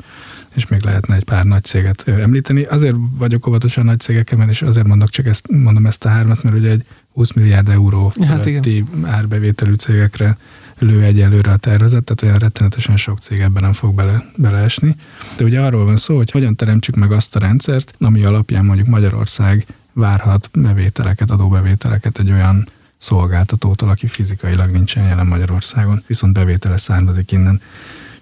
és még lehetne egy pár nagy céget említeni. Azért vagyok óvatosan nagy cégekkel, és azért mondok csak ezt, mondom ezt a hármat, mert ugye egy 20 milliárd euró hát árbevételű cégekre lő egyelőre a tervezet, tehát olyan rettenetesen sok cég ebben nem fog bele, beleesni. De ugye arról van szó, hogy hogyan teremtsük meg azt a rendszert, ami alapján mondjuk Magyarország várhat bevételeket, adóbevételeket egy olyan szolgáltatótól, aki fizikailag nincsen jelen Magyarországon, viszont bevétele származik innen.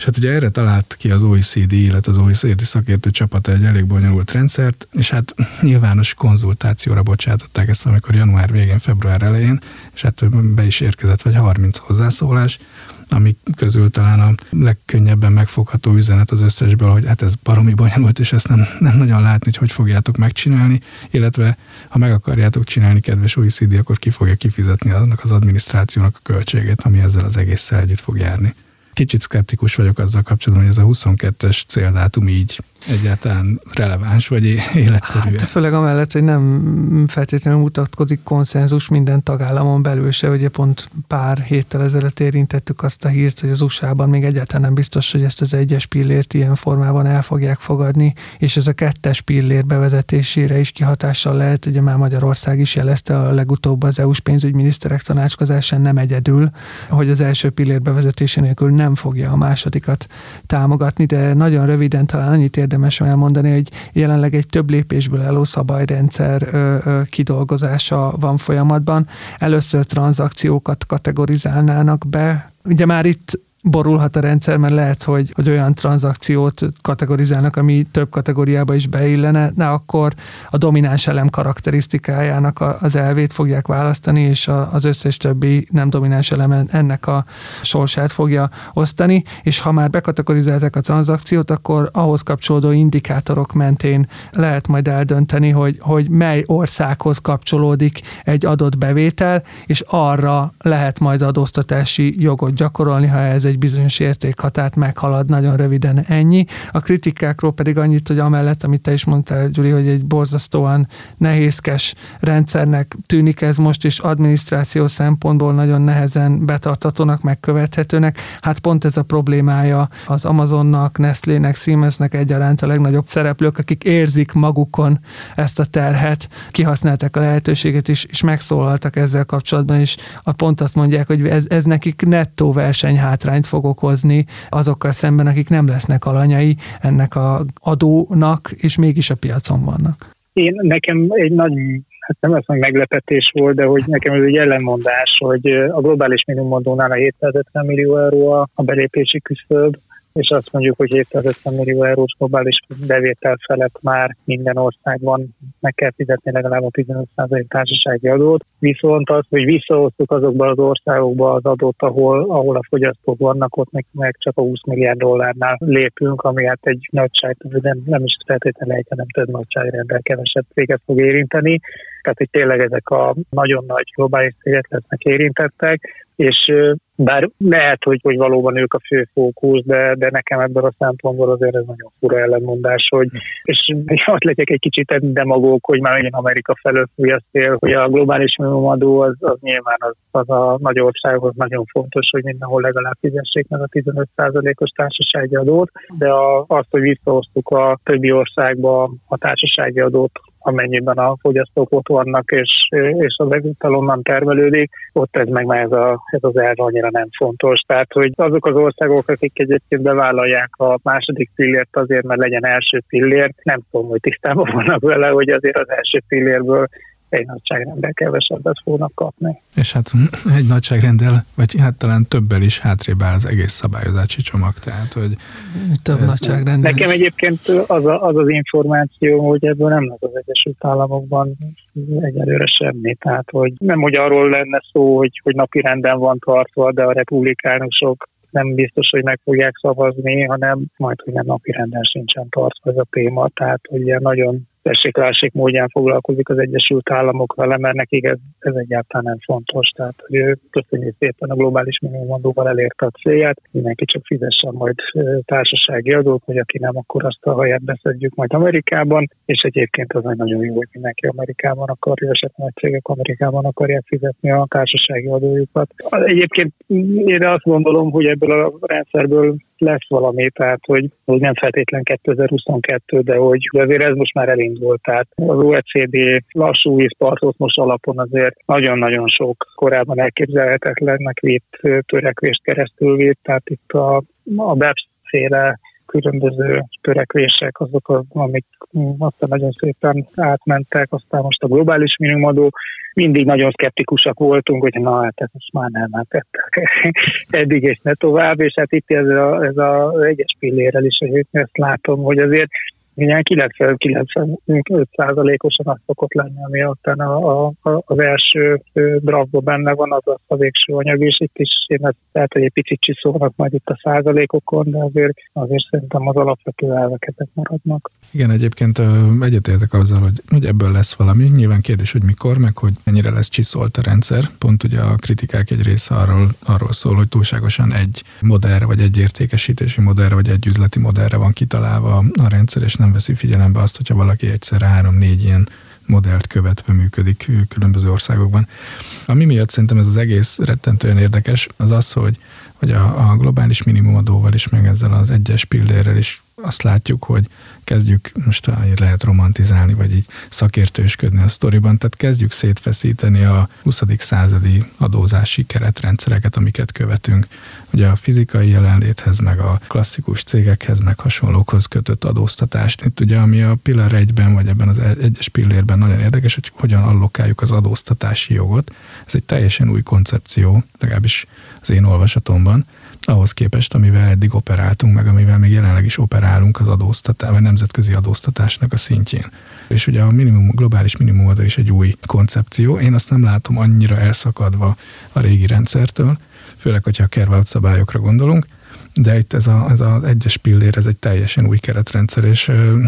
És hát ugye erre talált ki az OECD, illetve az OECD szakértő csapata egy elég bonyolult rendszert, és hát nyilvános konzultációra bocsátották ezt amikor január végén, február elején, és hát be is érkezett vagy 30 hozzászólás, amik közül talán a legkönnyebben megfogható üzenet az összesből, hogy hát ez baromi bonyolult, és ezt nem, nem nagyon látni, hogy hogy fogjátok megcsinálni, illetve ha meg akarjátok csinálni, kedves OECD, akkor ki fogja kifizetni annak az adminisztrációnak a költségét, ami ezzel az egésszel együtt fog járni. Kicsit szkeptikus vagyok azzal kapcsolatban, hogy ez a 22-es céldátum így egyáltalán releváns vagy életszerű. Hát, főleg amellett, hogy nem feltétlenül mutatkozik konszenzus minden tagállamon belül se, ugye pont pár héttel ezelőtt érintettük azt a hírt, hogy az USA-ban még egyáltalán nem biztos, hogy ezt az egyes pillért ilyen formában el fogják fogadni, és ez a kettes pillér bevezetésére is kihatással lehet, ugye már Magyarország is jelezte a legutóbb az EU-s pénzügyminiszterek tanácskozásán nem egyedül, hogy az első pillér bevezetése nélkül nem fogja a másodikat támogatni, de nagyon röviden talán annyit érdemes elmondani, hogy jelenleg egy több lépésből álló szabályrendszer kidolgozása van folyamatban. Először tranzakciókat kategorizálnának be, Ugye már itt borulhat a rendszer, mert lehet, hogy, hogy olyan tranzakciót kategorizálnak, ami több kategóriába is beillene, de akkor a domináns elem karakterisztikájának a, az elvét fogják választani, és a, az összes többi nem domináns elem ennek a sorsát fogja osztani, és ha már bekategorizálták a tranzakciót, akkor ahhoz kapcsolódó indikátorok mentén lehet majd eldönteni, hogy, hogy mely országhoz kapcsolódik egy adott bevétel, és arra lehet majd adóztatási jogot gyakorolni, ha ez egy egy bizonyos értékhatárt meghalad, nagyon röviden ennyi. A kritikákról pedig annyit, hogy amellett, amit te is mondtál, Gyuri, hogy egy borzasztóan nehézkes rendszernek tűnik ez most, és adminisztráció szempontból nagyon nehezen betartatónak, megkövethetőnek. Hát pont ez a problémája az Amazonnak, Nestlének, Siemensnek egyaránt a legnagyobb szereplők, akik érzik magukon ezt a terhet, kihasználták a lehetőséget is, és megszólaltak ezzel kapcsolatban, és a pont azt mondják, hogy ez, ez nekik nettó versenyhátrány hátrányt fog okozni azokkal szemben, akik nem lesznek alanyai ennek a adónak, és mégis a piacon vannak. Én nekem egy nagy hát nem azt mondja meglepetés volt, de hogy nekem ez egy ellenmondás, hogy a globális minimumadónál a 750 millió euró a belépési küszöb, és azt mondjuk, hogy 750 millió eurós globális bevétel felett már minden országban meg kell fizetni legalább a 15% társasági adót. Viszont az, hogy visszahoztuk azokba az országokba az adót, ahol, ahol a fogyasztók vannak, ott meg, meg csak a 20 milliárd dollárnál lépünk, ami hát egy nagyság, nem, nem is feltétlenül egy, hanem több nagyságrendel kevesebb céget fog érinteni. Tehát, hogy tényleg ezek a nagyon nagy globális cégek lesznek érintettek, és bár lehet, hogy, hogy valóban ők a fő fókusz, de, de nekem ebből a szempontból azért ez nagyon fura ellenmondás, hogy, és ott legyek egy kicsit demagóg, hogy már megint Amerika felől fúj szél, hogy a globális minimumadó az, az nyilván az, az a nagy országhoz nagyon fontos, hogy mindenhol legalább fizessék meg a 15%-os társasági adót, de a, azt, hogy visszahoztuk a többi országba a társasági adót, amennyiben a fogyasztók ott vannak, és, és az bevétel onnan termelődik, ott ez meg már ez, a, ez az elv annyira nem fontos. Tehát, hogy azok az országok, akik egyébként bevállalják a második pillért azért, mert legyen első pillér, nem tudom, hogy tisztában vannak vele, hogy azért az első pillérből egy nagyságrendel kevesebbet fognak kapni. És hát egy nagyságrendel, vagy hát talán többel is hátrébb áll az egész szabályozási csomag, tehát hogy... Több ez... nagyságrendel Nekem egyébként az, a, az az információ, hogy ebből nem lesz az Egyesült Államokban egyelőre semmi, tehát hogy nem hogy arról lenne szó, hogy, hogy napi renden van tartva, de a republikánusok nem biztos, hogy meg fogják szavazni, hanem majd, hogy nem napi renden sincsen tartva ez a téma, tehát hogy ilyen nagyon tessék módján foglalkozik az Egyesült Államok vele, mert nekik ez, ez egyáltalán nem fontos. Tehát, hogy ő köszönjük szépen a globális minimumadóval elérte a célját, mindenki csak fizessen majd társasági adót, hogy aki nem, akkor azt a haját beszedjük majd Amerikában, és egyébként az nagyon jó, hogy mindenki Amerikában akarja, a nagy cégek Amerikában akarják fizetni a társasági adójukat. Egyébként én azt gondolom, hogy ebből a rendszerből lesz valami, tehát hogy, hogy nem feltétlen 2022, de hogy azért ez most már elindult. Tehát az OECD lassú vízpartot most alapon azért nagyon-nagyon sok korábban elképzelhetetlennek vitt törekvést keresztül vitt, tehát itt a, a BEPS féle különböző törekvések, azok, amik aztán nagyon szépen átmentek, aztán most a globális minimumadó, mindig nagyon szkeptikusak voltunk, hogy na hát ezt most már nem áttettek eddig és ne tovább, és hát itt ez a, ez a egyes pillérrel is, hogy ezt látom, hogy azért ilyen 90-95%-osan az szokott lenni, ami aztán a, a, az első draftban benne van, az a végső anyag, és itt is én ezt lehet, hogy egy picit csiszolnak majd itt a százalékokon, de azért, azért szerintem az alapvető elvek ezek maradnak. Igen, egyébként egyetértek azzal, hogy, hogy ebből lesz valami. Nyilván kérdés, hogy mikor, meg hogy mennyire lesz csiszolt a rendszer. Pont ugye a kritikák egy része arról, arról szól, hogy túlságosan egy modellre, vagy egy értékesítési modellre, vagy egy üzleti modellre van kitalálva a rendszer, és nem veszi figyelembe azt, hogyha valaki egyszer három-négy ilyen modellt követve működik különböző országokban. Ami miatt szerintem ez az egész rettentően érdekes, az az, hogy, hogy a, a globális minimumadóval is, meg ezzel az egyes pillérrel is azt látjuk, hogy kezdjük, most lehet romantizálni, vagy így szakértősködni a sztoriban, tehát kezdjük szétfeszíteni a 20. századi adózási keretrendszereket, amiket követünk. Ugye a fizikai jelenléthez, meg a klasszikus cégekhez, meg hasonlókhoz kötött adóztatást. Itt ugye, ami a pillar egyben, vagy ebben az egyes pillérben nagyon érdekes, hogy hogyan allokáljuk az adóztatási jogot. Ez egy teljesen új koncepció, legalábbis az én olvasatomban ahhoz képest, amivel eddig operáltunk, meg amivel még jelenleg is operálunk az adóztatás, vagy nemzetközi adóztatásnak a szintjén. És ugye a minimum, globális minimum is egy új koncepció. Én azt nem látom annyira elszakadva a régi rendszertől, főleg, hogyha a kervált szabályokra gondolunk, de itt ez, a, ez az egyes pillér, ez egy teljesen új keretrendszer, és ö,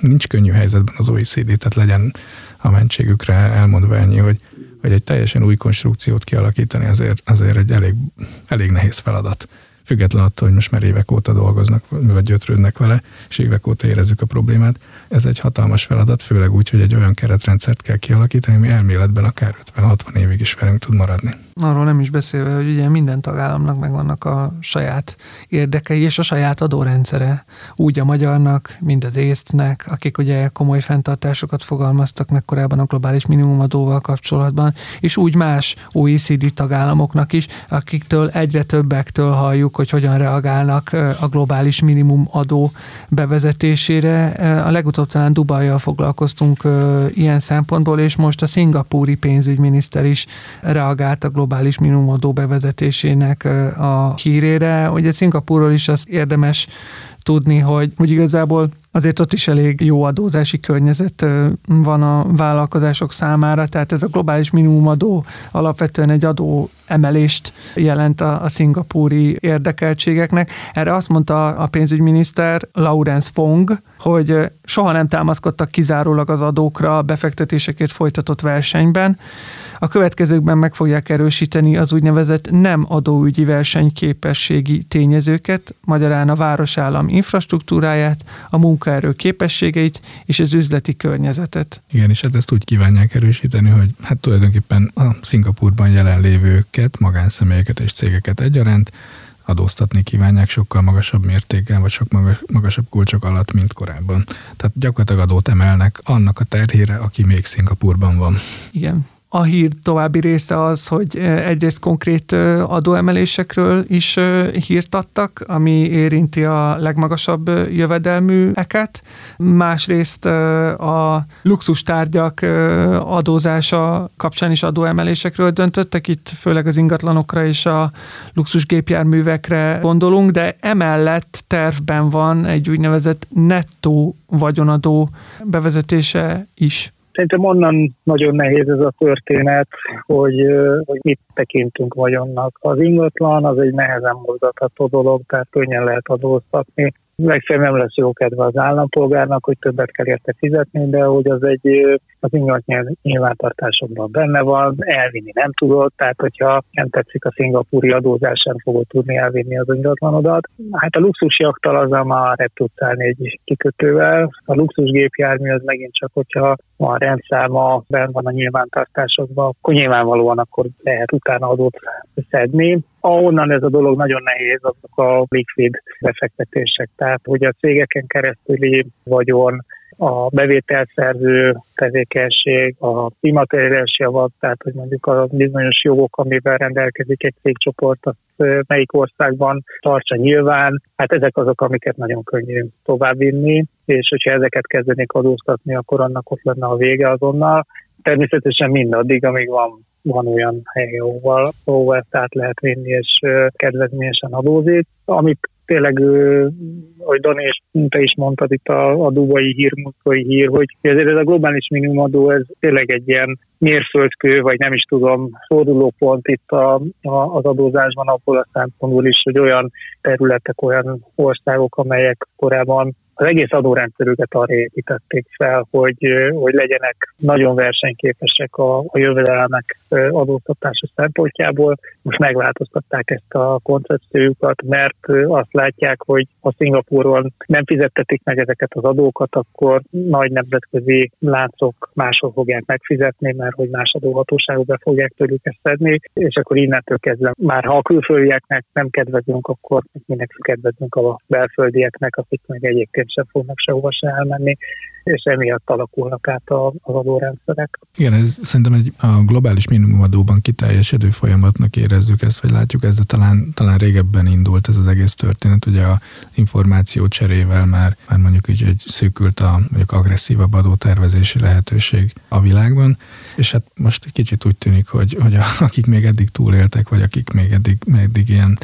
nincs könnyű helyzetben az OECD, tehát legyen a mentségükre elmondva ennyi, hogy hogy egy teljesen új konstrukciót kialakítani azért, azért egy elég, elég nehéz feladat. Független attól, hogy most már évek óta dolgoznak, vagy gyötrődnek vele, és évek óta érezzük a problémát. Ez egy hatalmas feladat, főleg úgy, hogy egy olyan keretrendszert kell kialakítani, ami elméletben akár 50-60 évig is velünk tud maradni arról nem is beszélve, hogy ugye minden tagállamnak megvannak a saját érdekei és a saját adórendszere. Úgy a magyarnak, mint az észtnek, akik ugye komoly fenntartásokat fogalmaztak meg korábban a globális minimumadóval kapcsolatban, és úgy más OECD tagállamoknak is, akiktől egyre többektől halljuk, hogy hogyan reagálnak a globális minimumadó bevezetésére. A legutóbb talán Dubajjal foglalkoztunk ilyen szempontból, és most a szingapúri pénzügyminiszter is reagált a globális globális minimumadó bevezetésének a hírére. Ugye Szingapurról is az érdemes tudni, hogy, hogy igazából azért ott is elég jó adózási környezet van a vállalkozások számára, tehát ez a globális minimumadó alapvetően egy adó emelést jelent a, a szingapúri érdekeltségeknek. Erre azt mondta a pénzügyminiszter Lawrence Fong, hogy soha nem támaszkodtak kizárólag az adókra a befektetésekért folytatott versenyben, a következőkben meg fogják erősíteni az úgynevezett nem adóügyi versenyképességi tényezőket, magyarán a városállam infrastruktúráját, a munkaerő képességeit és az üzleti környezetet. Igen, és hát ezt úgy kívánják erősíteni, hogy hát tulajdonképpen a Szingapurban jelenlévőket, magánszemélyeket és cégeket egyaránt adóztatni kívánják sokkal magasabb mértékben, vagy sok magasabb kulcsok alatt, mint korábban. Tehát gyakorlatilag adót emelnek annak a terhére, aki még Szingapurban van. Igen. A hír további része az, hogy egyrészt konkrét adóemelésekről is hírt adtak, ami érinti a legmagasabb jövedelműeket. Másrészt a luxustárgyak adózása kapcsán is adóemelésekről döntöttek. Itt főleg az ingatlanokra és a luxusgépjárművekre gondolunk, de emellett tervben van egy úgynevezett nettó vagyonadó bevezetése is. Szerintem onnan nagyon nehéz ez a történet, hogy, hogy mit tekintünk vagyonnak. Az ingatlan az egy nehezen mozgatható dolog, tehát könnyen lehet adóztatni legfeljebb nem lesz jó kedve az állampolgárnak, hogy többet kell érte fizetni, de hogy az egy az ingatlan nyilvántartásokban benne van, elvinni nem tudod, tehát hogyha nem tetszik a szingapúri adózás, sem fogod tudni elvinni az ingatlanodat. Hát a luxus jaktal az már tudsz állni egy kikötővel, a luxus gépjármű az megint csak, hogyha a rendszáma benn van a nyilvántartásokban, akkor nyilvánvalóan akkor lehet utána adót szedni ahonnan ez a dolog nagyon nehéz, azok a likvid befektetések. Tehát, hogy a cégeken keresztüli vagyon, a bevételszerző tevékenység, a immateriális javak, tehát hogy mondjuk a bizonyos jogok, amivel rendelkezik egy cégcsoport, azt melyik országban tartsa nyilván, hát ezek azok, amiket nagyon könnyű továbbvinni, és hogyha ezeket kezdenék adóztatni, akkor annak ott lenne a vége azonnal. Természetesen mindaddig, amíg van van olyan hely, ahol, ahol ezt át lehet vinni, és kedvezményesen adózik. Amit tényleg, ahogy Dani és te is mondtad itt a, a dubai hír, muszkai hír, hogy ezért ez a globális minimumadó, ez tényleg egy ilyen mérföldkő, vagy nem is tudom, fordulópont itt a, a, az adózásban abból a szempontból is, hogy olyan területek, olyan országok, amelyek korábban az egész adórendszerüket arra építették fel, hogy, hogy legyenek nagyon versenyképesek a, a jövedelmek adóztatása szempontjából. Most megváltoztatták ezt a koncepciójukat, mert azt látják, hogy ha Szingapúron nem fizettetik meg ezeket az adókat, akkor nagy nemzetközi láncok máshol fogják megfizetni, mert hogy más adóhatóságok be fogják tőlük ezt szedni, és akkor innentől kezdve már ha a külföldieknek nem kedvezünk, akkor mindenki kedvezünk a belföldieknek, akik meg egyébként sem fognak sehova se elmenni, és emiatt alakulnak át az adórendszerek. Igen, ez szerintem egy a globális minimumadóban kiteljesedő folyamatnak érezzük ezt, vagy látjuk ezt, de talán, talán régebben indult ez az egész történet, ugye a információ cserével már, már mondjuk így egy szűkült a mondjuk agresszívabb adótervezési lehetőség a világban, és hát most egy kicsit úgy tűnik, hogy, hogy a, akik még eddig túléltek, vagy akik még eddig, még eddig ilyen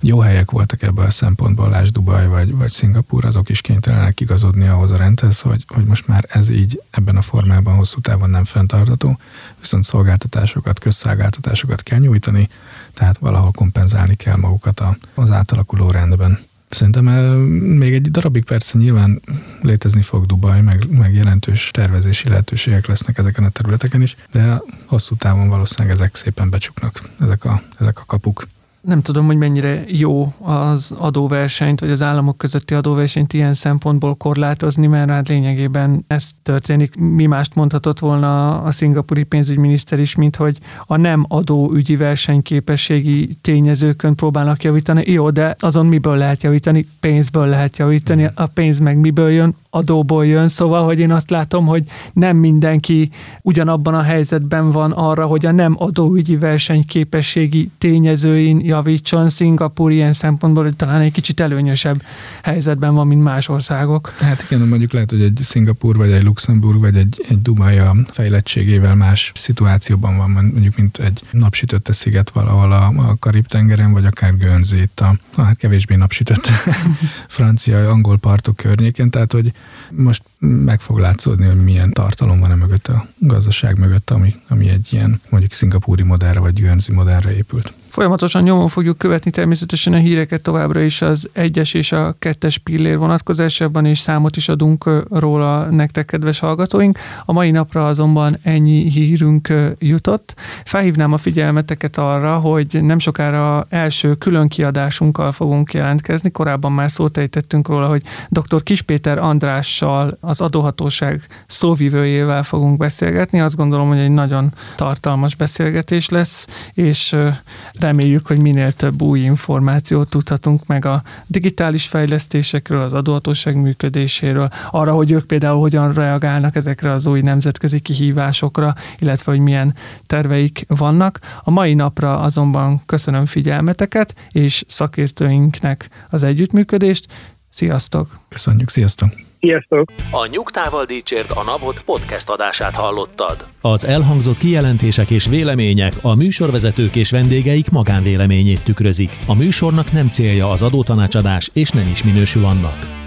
jó helyek voltak ebben a szempontból, Lás Dubaj vagy, vagy Szingapúr, azok is kénytelenek igazodni ahhoz a rendhez, hogy, hogy most már ez így ebben a formában hosszú távon nem fenntartható, viszont szolgáltatásokat, közszolgáltatásokat kell nyújtani, tehát valahol kompenzálni kell magukat az átalakuló rendben. Szerintem még egy darabig persze nyilván létezni fog Dubaj, meg, meg jelentős tervezési lehetőségek lesznek ezeken a területeken is, de hosszú távon valószínűleg ezek szépen becsuknak, ezek a, ezek a kapuk nem tudom, hogy mennyire jó az adóversenyt, vagy az államok közötti adóversenyt ilyen szempontból korlátozni, mert hát lényegében ez történik. Mi mást mondhatott volna a szingapuri pénzügyminiszter is, mint hogy a nem adóügyi versenyképességi tényezőkön próbálnak javítani. Jó, de azon miből lehet javítani? Pénzből lehet javítani. A pénz meg miből jön? Adóból jön, szóval, hogy én azt látom, hogy nem mindenki ugyanabban a helyzetben van arra, hogy a nem adóügyi versenyképességi tényezőin javítson. Szingapúr ilyen szempontból, talán egy kicsit előnyösebb helyzetben van, mint más országok. Hát igen, mondjuk lehet, hogy egy Szingapúr, vagy egy Luxemburg, vagy egy, egy Dubai a fejlettségével más szituációban van, mondjuk, mint egy napsütötte sziget valahol a, a Karib-tengeren, vagy akár Guernsey itt a, hát kevésbé napsütötte francia, angol partok környékén, tehát hogy most meg fog látszódni, hogy milyen tartalom van e mögött a gazdaság mögött, ami, ami egy ilyen mondjuk szingapúri modellre vagy Guernsey modellre épült. Folyamatosan nyomon fogjuk követni természetesen a híreket továbbra is az egyes és a kettes pillér vonatkozásában, és számot is adunk róla nektek, kedves hallgatóink. A mai napra azonban ennyi hírünk jutott. Felhívnám a figyelmeteket arra, hogy nem sokára első külön kiadásunkkal fogunk jelentkezni. Korábban már szót ejtettünk róla, hogy dr. Kispéter Andrással, az adóhatóság szóvivőjével fogunk beszélgetni. Azt gondolom, hogy egy nagyon tartalmas beszélgetés lesz, és Reméljük, hogy minél több új információt tudhatunk meg a digitális fejlesztésekről, az adóhatóság működéséről, arra, hogy ők például hogyan reagálnak ezekre az új nemzetközi kihívásokra, illetve hogy milyen terveik vannak. A mai napra azonban köszönöm figyelmeteket, és szakértőinknek az együttműködést. Sziasztok! Köszönjük, sziasztok! Sziasztok! A Nyugtával Dícsért a Napot podcast adását hallottad. Az elhangzott kijelentések és vélemények a műsorvezetők és vendégeik magánvéleményét tükrözik. A műsornak nem célja az adótanácsadás, és nem is minősül annak.